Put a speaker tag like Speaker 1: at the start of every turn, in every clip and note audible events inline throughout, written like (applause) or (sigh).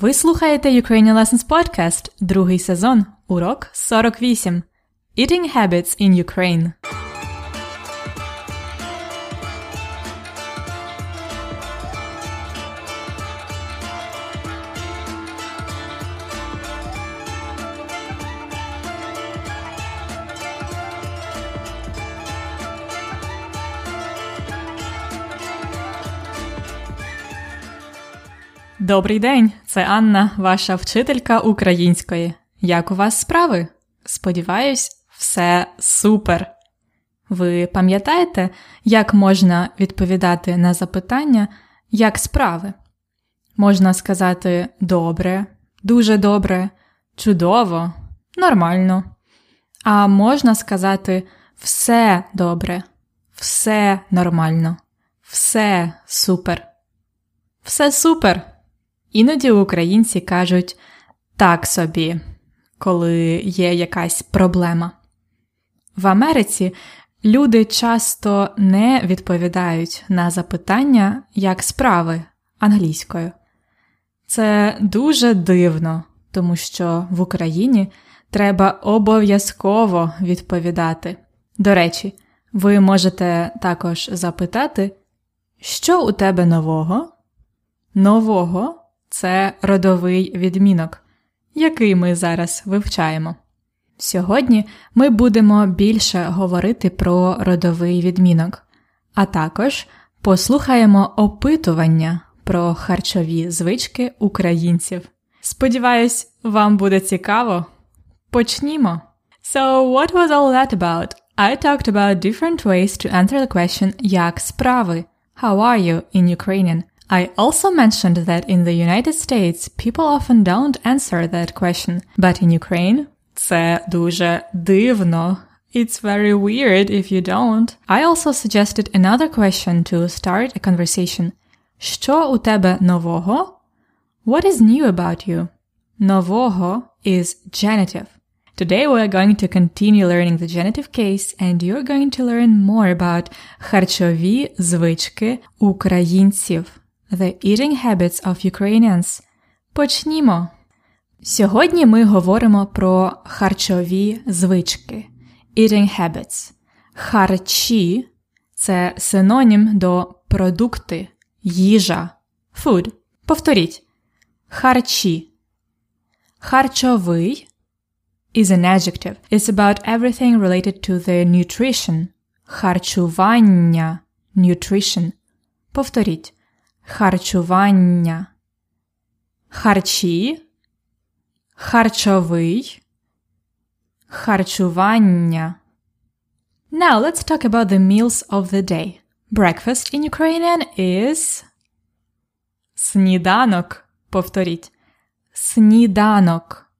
Speaker 1: Ви слухаєте Ukrainian Lessons Podcast, другий сезон, урок 48. Eating Habits in Ukraine. Добрий день, це Анна, ваша вчителька української. Як у вас справи? Сподіваюсь, все супер. Ви пам'ятаєте, як можна відповідати на запитання, як справи? Можна сказати добре, дуже добре, чудово, нормально. А можна сказати все добре, все нормально, все супер. Все супер. Іноді українці кажуть так собі, коли є якась проблема. В Америці люди часто не відповідають на запитання, як справи англійською. Це дуже дивно, тому що в Україні треба обов'язково відповідати. До речі, ви можете також запитати, що у тебе нового? Нового це родовий відмінок, який ми зараз вивчаємо. Сьогодні ми будемо більше говорити про родовий відмінок, а також послухаємо опитування про харчові звички українців. Сподіваюсь, вам буде цікаво. Почнімо! So, what was all that about? I talked about different ways to answer the question як справи? How are you in Ukrainian? I also mentioned that in the United States people often don't answer that question, but in Ukraine це дуже дивно. It's very weird if you don't. I also suggested another question to start a conversation. Що у тебе нового? What is new about you? Нового is genitive. Today we are going to continue learning the genitive case and you're going to learn more about харчові звички українців. The Eating Habits of Ukrainians. Почнімо! Сьогодні ми говоримо про харчові звички. Eating habits. Харчі це синонім до продукти, їжа, food. Повторіть. Харчі. Харчовий is an adjective. It's about everything related to the nutrition. Харчування. Nutrition. Повторіть харчування, харчі, харчовий, харчування. Now let's talk about the meals of the day. Breakfast in Ukrainian is сніданок. Повторіть. Сніданок.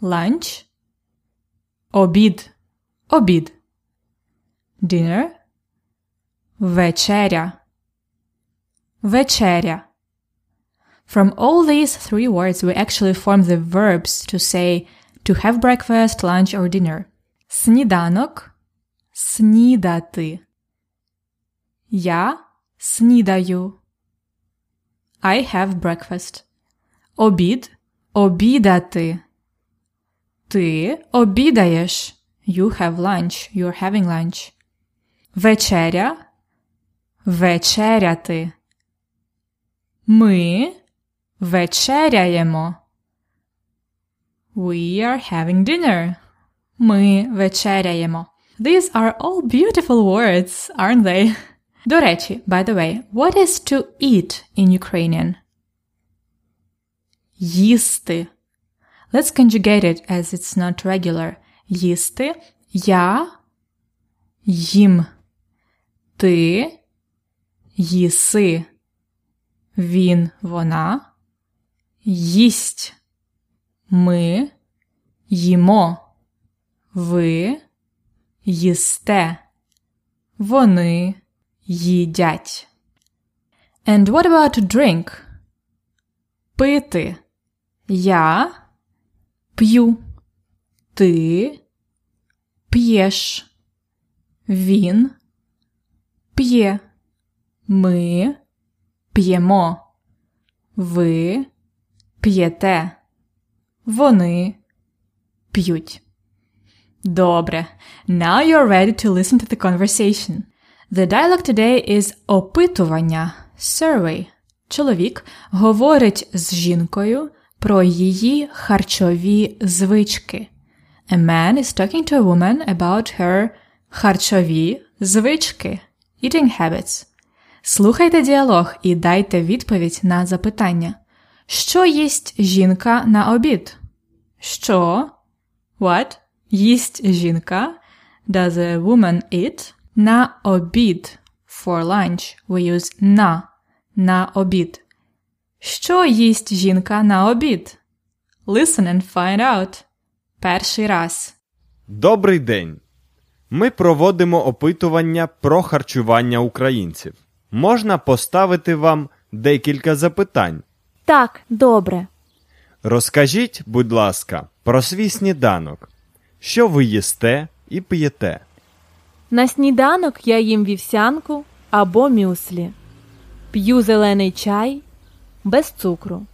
Speaker 1: Lunch. Обід. Обід. Dinner. Вечеря. Вечеря. From all these three words, we actually form the verbs to say to have breakfast, lunch, or dinner. Сніданок – снідати. Я снідаю. I have breakfast. Обід – обідати. Ти обідаєш. You have lunch. You're having lunch. Вечеря – вечеряти. Ми вечеряємо. We are having dinner. Ми вечеряємо. These are all beautiful words, aren't they? До речі, by the way, what is to eat in Ukrainian? Їсти. Let's conjugate it as it's not regular. Їсти. Я їм. Ти їси. Він, вона їсть. Ми їмо. Ви їсте. Вони їдять. And what about drink? Пити. Я п'ю. Ти п'єш. Він п'є. Ми п'ємо. Ви п'єте. Вони п'ють. Добре. Now you're ready to listen to the conversation. The dialogue today is опитування survey. Чоловік говорить з жінкою про її харчові звички. A man is talking to a woman about her харчові звички eating habits. Слухайте діалог і дайте відповідь на запитання. Що їсть жінка на обід? Що? What? Їсть жінка? Does a woman eat? На обід. For lunch we use на. На обід. Що їсть жінка на обід? Listen and find out. Перший раз.
Speaker 2: Добрий день. Ми проводимо опитування про харчування українців. Можна поставити вам декілька запитань.
Speaker 3: Так, добре.
Speaker 2: Розкажіть, будь ласка, про свій сніданок. Що ви їсте і п'єте?
Speaker 3: На сніданок я їм вівсянку або мюслі. П'ю зелений чай без цукру.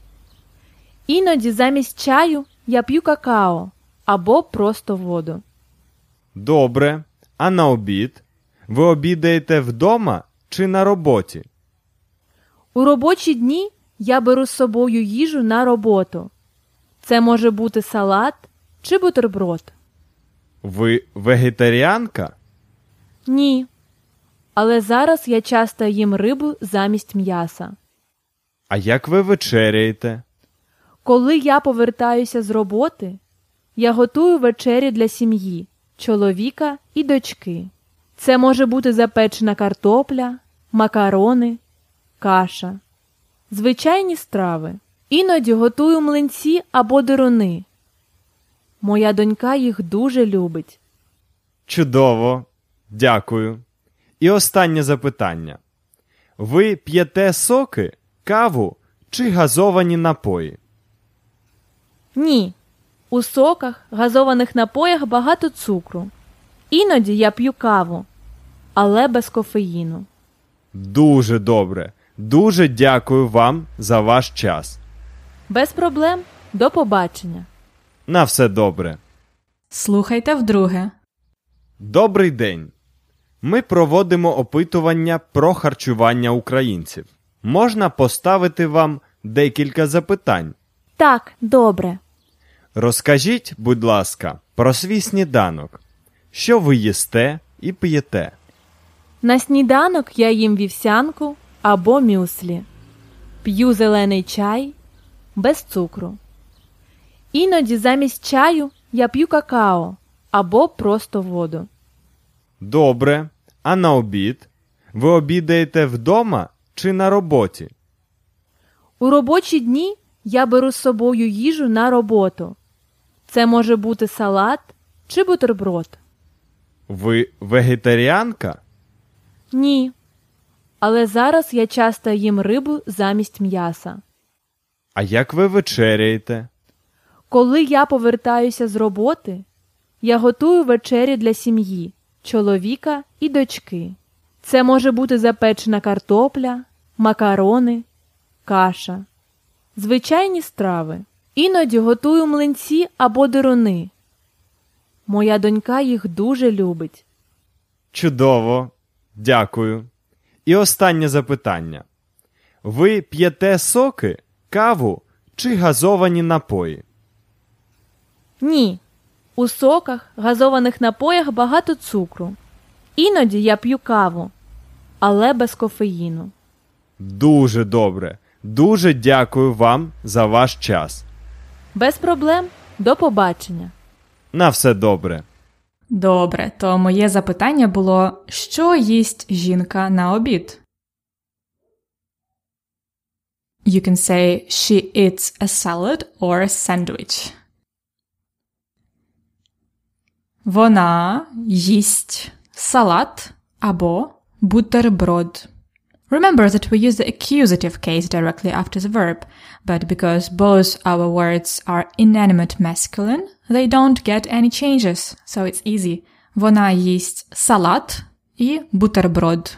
Speaker 3: Іноді замість чаю я п'ю какао або просто воду.
Speaker 2: Добре. А на обід? Ви обідаєте вдома чи на роботі?
Speaker 3: У робочі дні я беру з собою їжу на роботу. Це може бути салат чи бутерброд.
Speaker 2: Ви вегетаріанка?
Speaker 3: Ні. Але зараз я часто їм рибу замість м'яса.
Speaker 2: А як ви вечеряєте?
Speaker 3: Коли я повертаюся з роботи, я готую вечері для сім'ї, чоловіка і дочки. Це може бути запечена картопля, макарони, каша, звичайні страви. Іноді готую млинці або деруни. Моя донька їх дуже любить.
Speaker 2: Чудово. Дякую. І останнє запитання. Ви п'єте соки, каву чи газовані напої?
Speaker 3: Ні. У соках, газованих напоях багато цукру. Іноді я п'ю каву, але без кофеїну.
Speaker 2: Дуже добре. Дуже дякую вам за ваш час.
Speaker 3: Без проблем. До побачення.
Speaker 2: На все добре.
Speaker 1: Слухайте вдруге.
Speaker 2: Добрий день. Ми проводимо опитування про харчування українців. Можна поставити вам декілька запитань.
Speaker 3: Так, добре.
Speaker 2: Розкажіть, будь ласка, про свій сніданок. Що ви їсте і п'єте?
Speaker 3: На сніданок я їм вівсянку або мюслі. П'ю зелений чай без цукру. Іноді замість чаю я п'ю какао або просто воду.
Speaker 2: Добре. А на обід? Ви обідаєте вдома чи на роботі?
Speaker 3: У робочі дні я беру з собою їжу на роботу. Це може бути салат чи бутерброд.
Speaker 2: Ви вегетаріанка?
Speaker 3: Ні. Але зараз я часто їм рибу замість м'яса.
Speaker 2: А як ви вечеряєте?
Speaker 3: Коли я повертаюся з роботи, я готую вечері для сім'ї, чоловіка і дочки. Це може бути запечена картопля, макарони, каша, звичайні страви. Іноді готую млинці або деруни. Моя донька їх дуже любить.
Speaker 2: Чудово. Дякую. І останнє запитання. Ви п'єте соки, каву чи газовані напої?
Speaker 3: Ні. У соках, газованих напоях багато цукру. Іноді я п'ю каву, але без кофеїну.
Speaker 2: Дуже добре. Дуже дякую вам за ваш час.
Speaker 3: Без проблем. До побачення.
Speaker 2: На все добре.
Speaker 1: Добре, то моє запитання було: що їсть жінка на обід? You can say she eats a salad or a sandwich. Вона їсть салат або бутерброд. Remember that we use the accusative case directly after the verb, but because both our words are inanimate masculine, they don't get any changes, so it's easy. Вона їсть салат і бутерброд.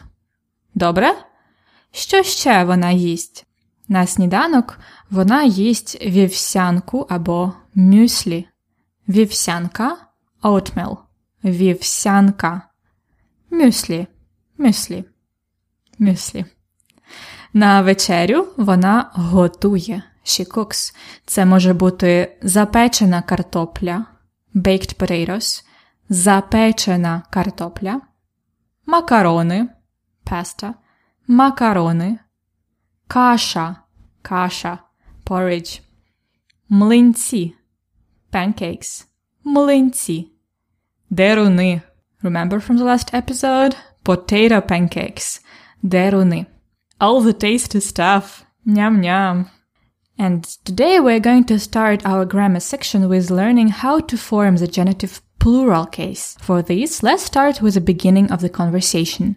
Speaker 1: Добре? Що ще вона їсть? На сніданок вона їсть вівсянку або мюслі. Вівсянка oatmeal. Вівсянка. Мюслі. Мюслі. Мюслі. На вечерю вона готує. Cooks. Це може бути запечена картопля, baked potatoes, запечена картопля, макарони, pasta, макарони, каша, каша, porridge, млинці, pancakes, млинці, деруни. Remember from the last episode? Potato pancakes, деруни. All the tasty stuff. Nyam. And today we're going to start our grammar section with learning how to form the genitive plural case. For this, let's start with the beginning of the conversation.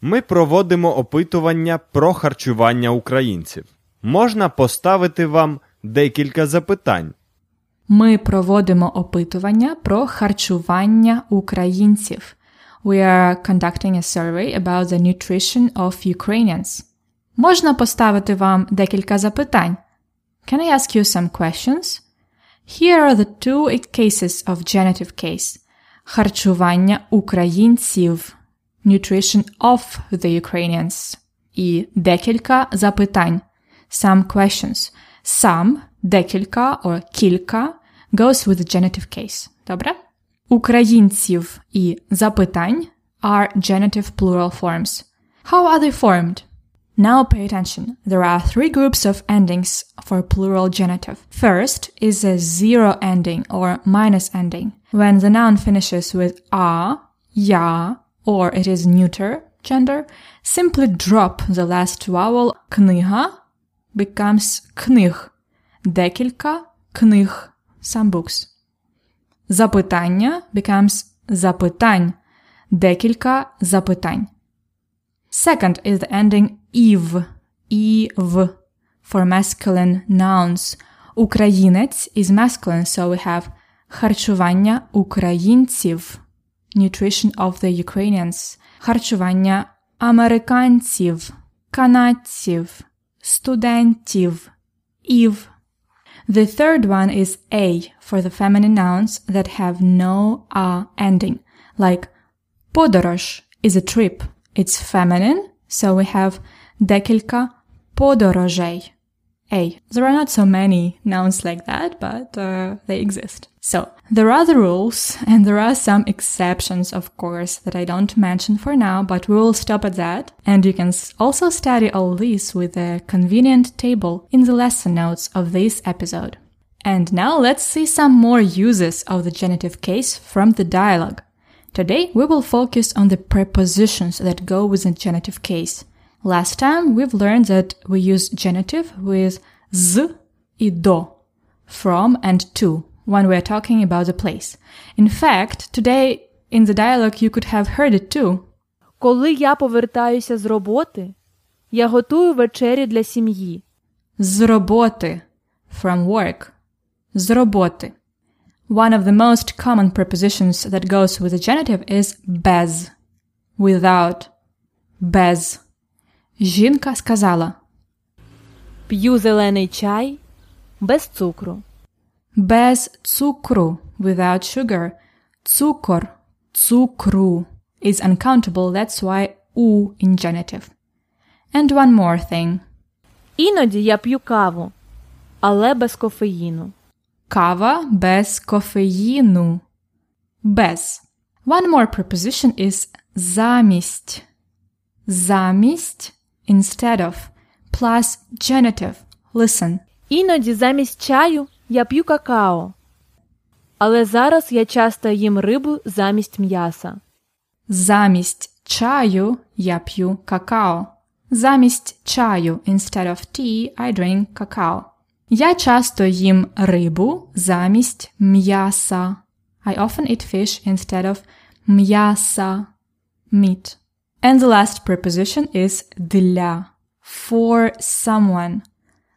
Speaker 2: Ми проводимо опитування про харчування українців. Можна поставити вам декілька запитань.
Speaker 1: Ми проводимо опитування про харчування українців. We are conducting a survey about the nutrition of Ukrainians. Можна поставити вам декілька запитань. Can I ask you some questions? Here are the two cases of genitive case. Харчування українців. Nutrition of the Ukrainians. І декілька запитань. Some questions. Some, декілька or кілька goes with the genitive case. Добре? Українців і запитань are genitive plural forms. How are they formed? Now pay attention. There are three groups of endings for plural genitive. First is a zero ending or minus ending. When the noun finishes with a, ya, or it is neuter gender, simply drop the last vowel книга becomes книг. Декілька книг. Some books. Запитання becomes запитань. Декілька запитань. Second is the ending ів, ів for masculine nouns. Українець is masculine, so we have харчування українців. Nutrition of the Ukrainians. Харчування американців, канадців, студентів, ів. The third one is a for the feminine nouns that have no a ending, like подорож is a trip. It's feminine, so we have Dekilka podorozej. Hey, There are not so many nouns like that, but uh, they exist. So, there are the rules, and there are some exceptions, of course, that I don't mention for now, but we will stop at that. And you can also study all these with a convenient table in the lesson notes of this episode. And now let's see some more uses of the genitive case from the dialogue. Today we will focus on the prepositions that go with the genitive case. Last time we've learned that we use genitive with z и do, from and to, when we're talking about the place. In fact, today in the dialogue you could have heard it too.
Speaker 3: Коли я повертаюся з роботи, я готую вечерю для сім'ї.
Speaker 1: З роботи, from work. З роботи. One of the most common prepositions that goes with the genitive is без, without, без. Жінка сказала
Speaker 3: П'ю зелений чай без цукру.
Speaker 1: без цукру, without sugar. Цукор, цукру is uncountable, that's why u in genitive. And one more thing.
Speaker 3: Іноді я п'ю каву, але без кофеїну.
Speaker 1: Кава без кофеїну. Без. One more preposition is замість. Замість instead of plus genitive. Listen.
Speaker 3: Іноді замість чаю я п'ю какао. Але зараз я часто їм рибу замість м'яса.
Speaker 1: Замість чаю я п'ю какао. Замість чаю instead of tea I drink cacao. Я часто їм рибу замість м'яса. I often eat fish instead of м'яса. Meat. And the last preposition is для. For someone.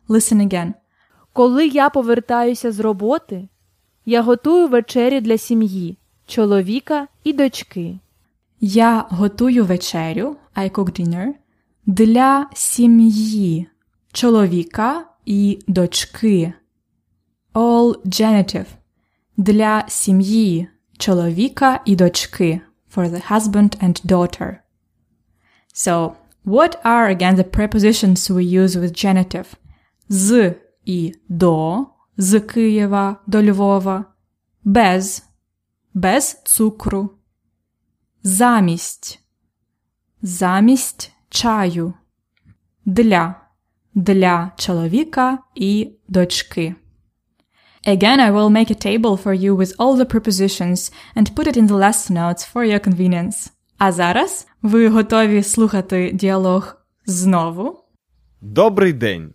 Speaker 1: Listen again.
Speaker 3: Коли я повертаюся з роботи, я готую вечерю для сім'ї, чоловіка і дочки.
Speaker 1: Я готую вечерю, I cook dinner, для сім'ї, чоловіка і дочки. All genitive для сім'ї, чоловіка і дочки. For the husband and daughter. So, what are again the prepositions we use with genitive? З і до, з Києва до Львова, без, без цукру, замість, замість чаю, для, для чоловіка і дочки. Again, I will make a table for you with all the prepositions and put it in the lesson notes for your convenience. А зараз ви готові слухати діалог знову?
Speaker 2: Добрий день.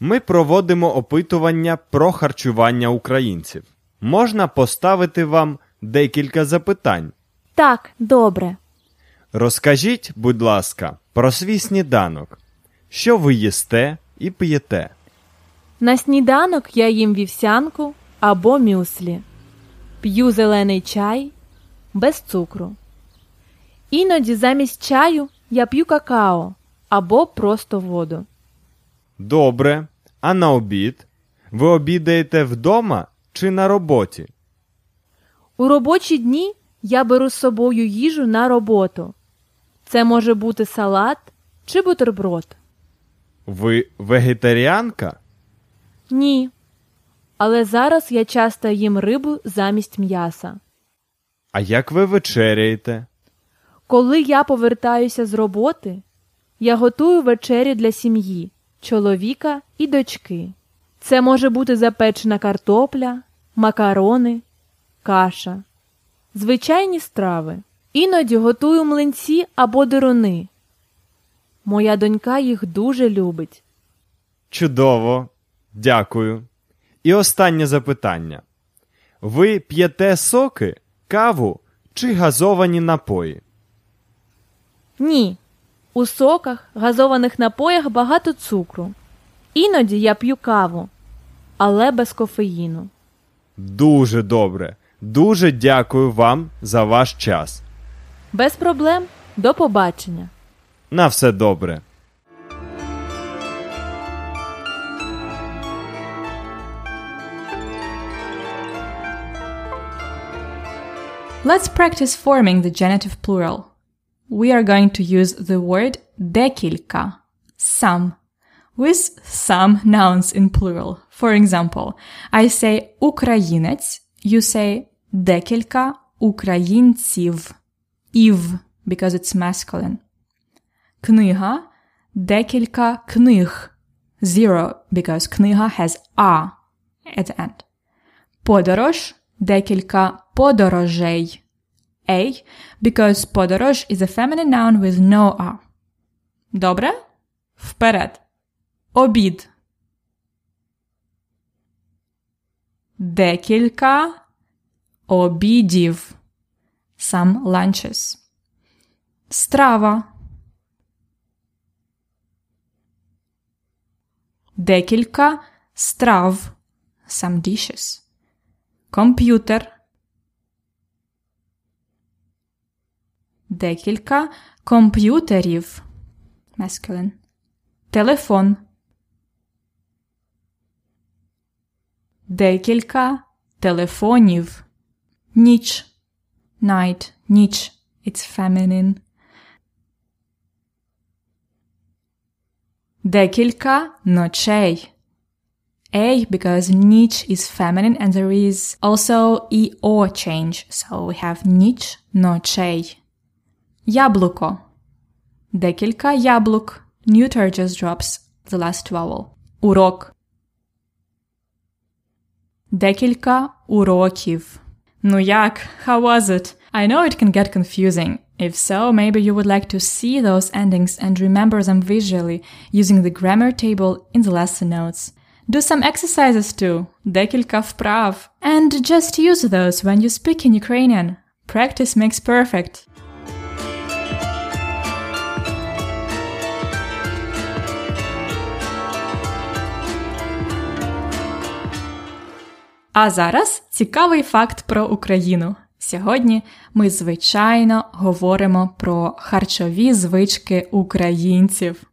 Speaker 2: Ми проводимо опитування про харчування українців. Можна поставити вам декілька запитань.
Speaker 3: Так, добре.
Speaker 2: Розкажіть, будь ласка, про свій сніданок. Що ви їсте і п'єте?
Speaker 3: На сніданок я їм вівсянку або мюслі. П'ю зелений чай без цукру. Іноді замість чаю я п'ю какао або просто воду.
Speaker 2: Добре. А на обід? Ви обідаєте вдома чи на роботі?
Speaker 3: У робочі дні я беру з собою їжу на роботу. Це може бути салат чи бутерброд.
Speaker 2: Ви вегетаріанка?
Speaker 3: Ні. Але зараз я часто їм рибу замість м'яса.
Speaker 2: А як ви вечеряєте?
Speaker 3: Коли я повертаюся з роботи, я готую вечерю для сім'ї, чоловіка і дочки. Це може бути запечена картопля, макарони, каша, звичайні страви. Іноді готую млинці або дируни. Моя донька їх дуже любить.
Speaker 2: Чудово. Дякую. І останнє запитання. Ви п'єте соки, каву чи газовані напої?
Speaker 3: Ні. У соках, газованих напоях багато цукру. Іноді я п'ю каву, але без кофеїну.
Speaker 2: Дуже добре. Дуже дякую вам за ваш час.
Speaker 3: Без проблем. До побачення.
Speaker 2: На все добре.
Speaker 1: Let's practice forming the genitive plural. We are going to use the word декілька, some, with some nouns in plural. For example, I say українець, you say декілька українців, ів, because it's masculine. Книга, декілька книг, zero, because книга has a at the end. Подорож, декілька подорожей. A, because подорож is a feminine noun with no a. Добре? Вперед. Обід. Декілька обідів. Some lunches. Страва. Декілька страв. Some dishes. Комп'ютер. Декілька комп'ютерів. Masculine. Телефон. Декілька телефонів. Ніч. Night. Ніч. It's feminine. Декілька ночей. A because ніч is feminine and there is also EO change. So we have ніч, ночей. Яблуко. Декілька яблук. Neuter just drops the last vowel. Урок. Декілька уроків. Ну як? How was it? I know it can get confusing. If so, maybe you would like to see those endings and remember them visually using the grammar table in the lesson notes. Do some exercises too, декілька вправ, and just use those when you speak in Ukrainian. Practice makes perfect. А зараз цікавий факт про Україну. Сьогодні ми, звичайно, говоримо про харчові звички українців.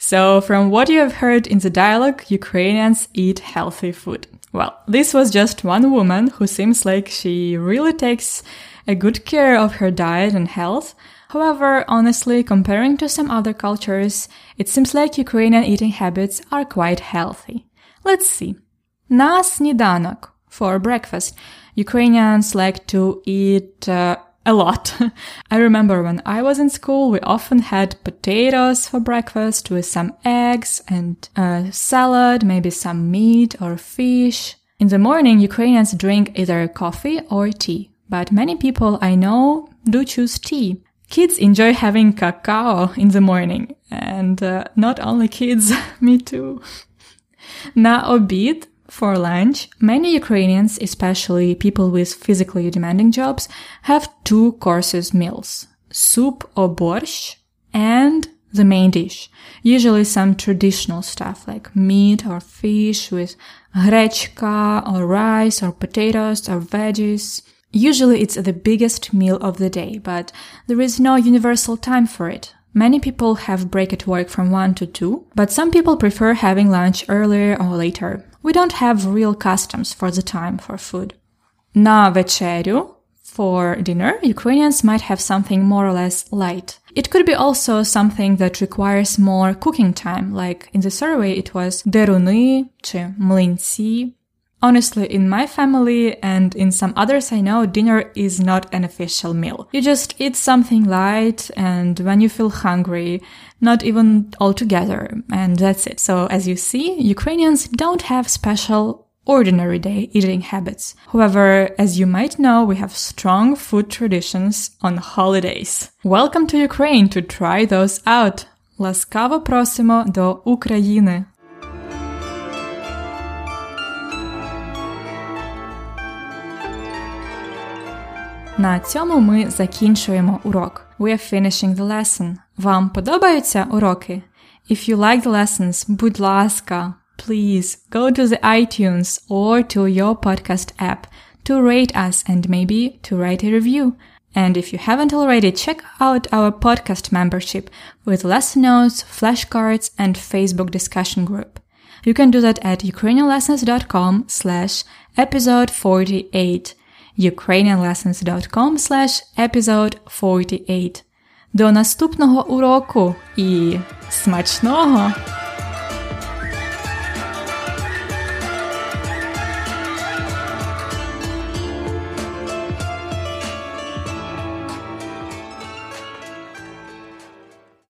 Speaker 1: So, from what you have heard in the dialogue, Ukrainians eat healthy food. Well, this was just one woman who seems like she really takes a good care of her diet and health. However, honestly, comparing to some other cultures, it seems like Ukrainian eating habits are quite healthy. Let's see. На сніданок, for breakfast, Ukrainians like to eat uh, a lot. (laughs) I remember when I was in school, we often had potatoes for breakfast with some eggs and a salad, maybe some meat or fish. In the morning, Ukrainians drink either coffee or tea, but many people I know do choose tea. Kids enjoy having cacao in the morning, and uh, not only kids, (laughs) me too. На обід for lunch, many Ukrainians, especially people with physically demanding jobs, have two courses meals. Soup or borscht and the main dish. Usually some traditional stuff like meat or fish with grechka or rice or potatoes or veggies. Usually it's the biggest meal of the day, but there is no universal time for it. Many people have break at work from 1 to 2, but some people prefer having lunch earlier or later. We don't have real customs for the time for food. На вечерю, for dinner, Ukrainians might have something more or less light. It could be also something that requires more cooking time, like in the survey it was deruny чи млинці. Honestly, in my family and in some others I know, dinner is not an official meal. You just eat something light and when you feel hungry, not even all together, and that's it. So as you see, Ukrainians don't have special ordinary day eating habits. However, as you might know, we have strong food traditions on holidays. Welcome to Ukraine to try those out. Ласкаво просимо до України. На цьому ми закінчуємо урок. We are finishing the lesson. Вам подобаються уроки? If you like the lessons, будь ласка, please go to the iTunes or to your podcast app to rate us and maybe to write a review. And if you haven't already, check out our podcast membership with lesson notes, flashcards, and Facebook discussion group. You can do that at ukrainianlessons.com slash episode 48 ukrainianlessons.com slash episode 48. До наступного уроку і смачного!